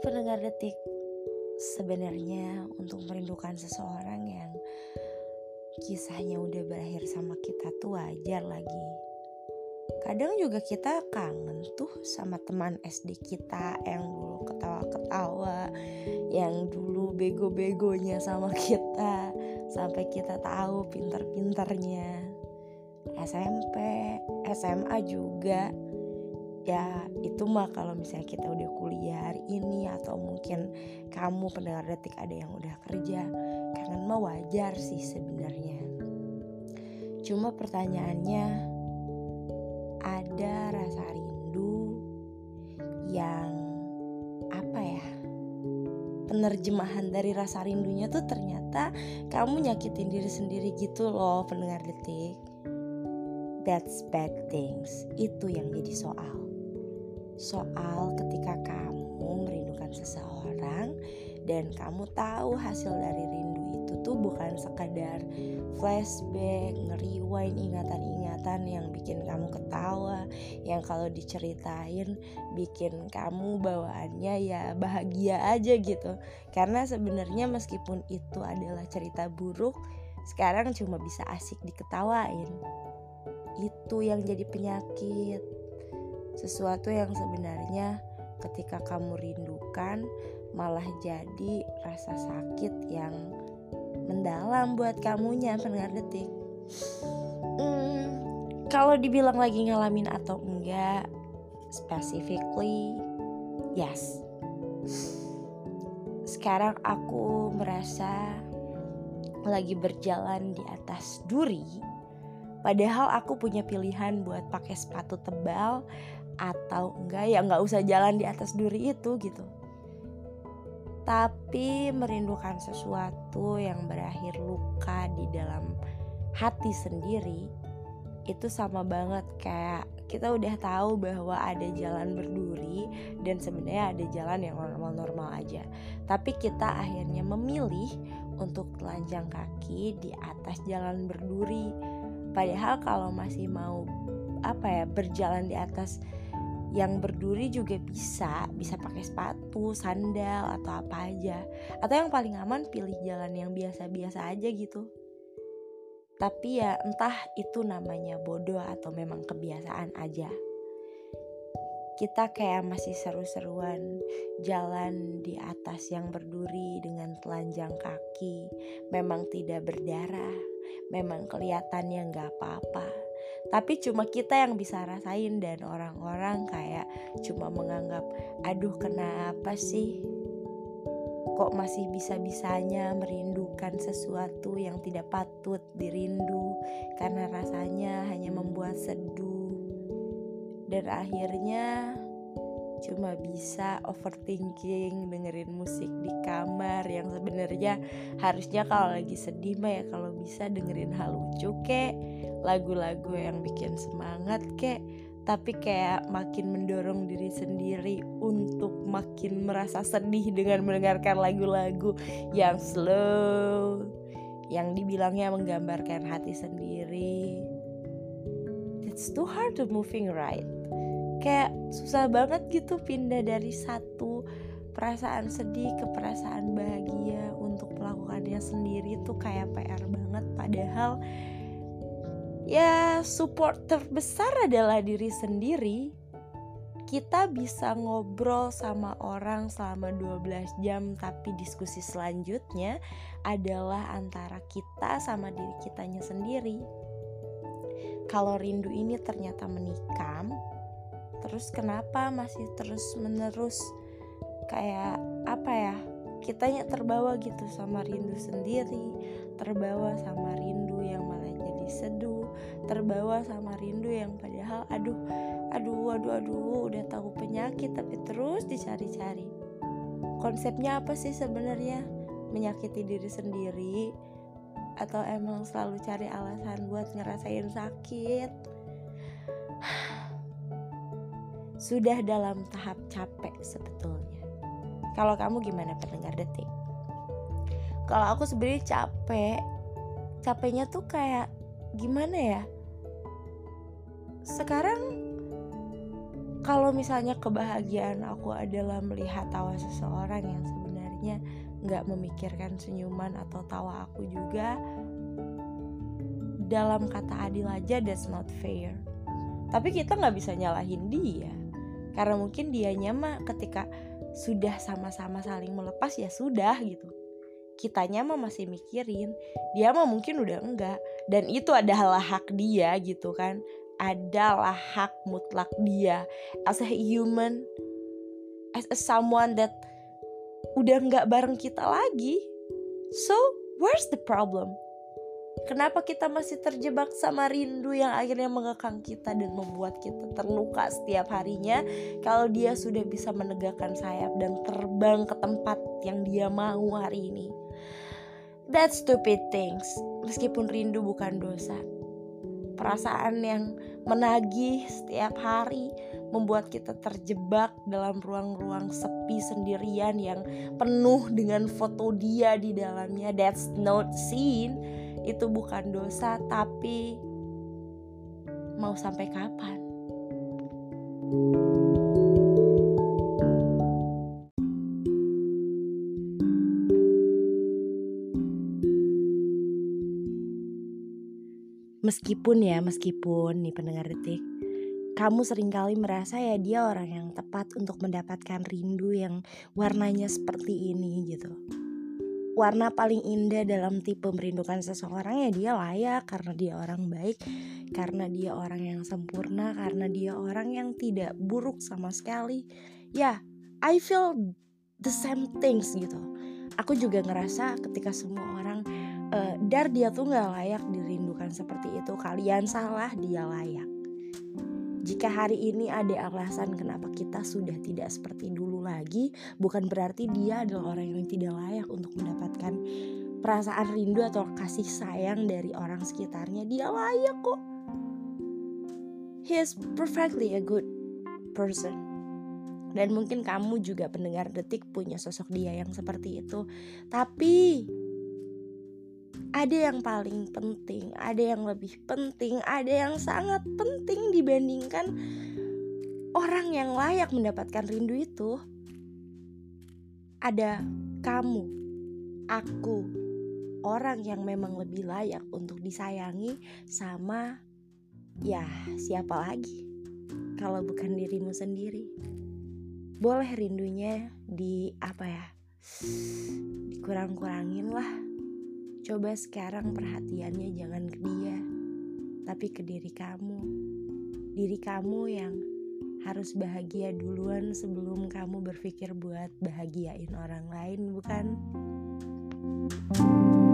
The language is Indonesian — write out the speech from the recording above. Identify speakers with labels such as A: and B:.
A: pendengar detik, sebenarnya untuk merindukan seseorang yang kisahnya udah berakhir sama kita tuh wajar lagi. Kadang juga kita kangen tuh sama teman SD kita yang dulu ketawa-ketawa, yang dulu bego-begonya sama kita, sampai kita tahu pinter-pinternya. SMP, SMA juga ya itu mah kalau misalnya kita udah kuliah hari ini atau mungkin kamu pendengar detik ada yang udah kerja kangen mah wajar sih sebenarnya. Cuma pertanyaannya ada rasa rindu yang apa ya? Penerjemahan dari rasa rindunya tuh ternyata kamu nyakitin diri sendiri gitu loh pendengar detik. That's bad things. Itu yang jadi soal soal ketika kamu merindukan seseorang dan kamu tahu hasil dari rindu itu tuh bukan sekadar flashback, ngeriwain ingatan-ingatan yang bikin kamu ketawa, yang kalau diceritain bikin kamu bawaannya ya bahagia aja gitu. Karena sebenarnya meskipun itu adalah cerita buruk, sekarang cuma bisa asik diketawain. Itu yang jadi penyakit sesuatu yang sebenarnya ketika kamu rindukan malah jadi rasa sakit yang mendalam buat kamunya pendengar detik. Hmm, kalau dibilang lagi ngalamin atau enggak, specifically yes. Sekarang aku merasa lagi berjalan di atas duri Padahal aku punya pilihan buat pakai sepatu tebal atau enggak ya nggak usah jalan di atas duri itu gitu tapi merindukan sesuatu yang berakhir luka di dalam hati sendiri itu sama banget kayak kita udah tahu bahwa ada jalan berduri dan sebenarnya ada jalan yang normal-normal aja. Tapi kita akhirnya memilih untuk telanjang kaki di atas jalan berduri. Padahal kalau masih mau apa ya berjalan di atas yang berduri juga bisa bisa pakai sepatu sandal atau apa aja. Atau yang paling aman pilih jalan yang biasa-biasa aja gitu. Tapi ya entah itu namanya bodoh atau memang kebiasaan aja. Kita kayak masih seru-seruan jalan di atas yang berduri dengan telanjang kaki. Memang tidak berdarah. Memang kelihatannya nggak apa-apa tapi cuma kita yang bisa rasain dan orang-orang kayak cuma menganggap aduh kenapa sih kok masih bisa-bisanya merindukan sesuatu yang tidak patut dirindu karena rasanya hanya membuat seduh? Dan akhirnya cuma bisa overthinking dengerin musik di kamar yang sebenarnya harusnya kalau lagi sedih mah ya kalau bisa dengerin hal lucu kek lagu-lagu yang bikin semangat kek. Tapi kayak makin mendorong diri sendiri untuk makin merasa sedih dengan mendengarkan lagu-lagu yang slow yang dibilangnya menggambarkan hati sendiri. It's too hard to moving right kayak susah banget gitu pindah dari satu perasaan sedih ke perasaan bahagia untuk melakukannya sendiri tuh kayak PR banget. Padahal ya support terbesar adalah diri sendiri. Kita bisa ngobrol sama orang selama 12 jam tapi diskusi selanjutnya adalah antara kita sama diri kitanya sendiri. Kalau rindu ini ternyata menikam terus kenapa masih terus menerus kayak apa ya kitanya terbawa gitu sama rindu sendiri terbawa sama rindu yang malah jadi seduh terbawa sama rindu yang padahal aduh aduh aduh aduh udah tahu penyakit tapi terus dicari-cari. Konsepnya apa sih sebenarnya? Menyakiti diri sendiri atau emang selalu cari alasan buat ngerasain sakit sudah dalam tahap capek sebetulnya. Kalau kamu gimana pendengar detik? Kalau aku sebenarnya capek, capeknya tuh kayak gimana ya? Sekarang kalau misalnya kebahagiaan aku adalah melihat tawa seseorang yang sebenarnya nggak memikirkan senyuman atau tawa aku juga dalam kata adil aja that's not fair tapi kita nggak bisa nyalahin dia karena mungkin dia mah ketika sudah sama-sama saling melepas ya sudah gitu. Kitanya mah masih mikirin. Dia mah mungkin udah enggak. Dan itu adalah hak dia gitu kan. Adalah hak mutlak dia. As a human as a someone that udah nggak bareng kita lagi. So where's the problem Kenapa kita masih terjebak sama rindu yang akhirnya mengekang kita dan membuat kita terluka setiap harinya? Kalau dia sudah bisa menegakkan sayap dan terbang ke tempat yang dia mau hari ini. That stupid things, meskipun rindu bukan dosa. Perasaan yang menagih setiap hari membuat kita terjebak dalam ruang-ruang sepi sendirian yang penuh dengan foto dia di dalamnya. That's not sin itu bukan dosa tapi mau sampai kapan Meskipun ya, meskipun nih pendengar detik, kamu sering kali merasa ya dia orang yang tepat untuk mendapatkan rindu yang warnanya seperti ini gitu. Warna paling indah dalam tipe merindukan seseorang ya dia layak karena dia orang baik, karena dia orang yang sempurna, karena dia orang yang tidak buruk sama sekali. Ya, I feel the same things gitu. Aku juga ngerasa ketika semua orang uh, dar dia tuh nggak layak dirindukan seperti itu kalian salah dia layak jika hari ini ada alasan kenapa kita sudah tidak seperti dulu lagi bukan berarti dia adalah orang yang tidak layak untuk mendapatkan perasaan rindu atau kasih sayang dari orang sekitarnya. Dia layak kok. He is perfectly a good person. Dan mungkin kamu juga pendengar detik punya sosok dia yang seperti itu. Tapi ada yang paling penting, ada yang lebih penting, ada yang sangat penting dibandingkan orang yang layak mendapatkan rindu itu. Ada kamu, aku, orang yang memang lebih layak untuk disayangi sama ya siapa lagi kalau bukan dirimu sendiri. Boleh rindunya di apa ya? Dikurang-kurangin lah Coba sekarang perhatiannya jangan ke dia, tapi ke diri kamu. Diri kamu yang harus bahagia duluan sebelum kamu berpikir buat bahagiain orang lain, bukan? thank you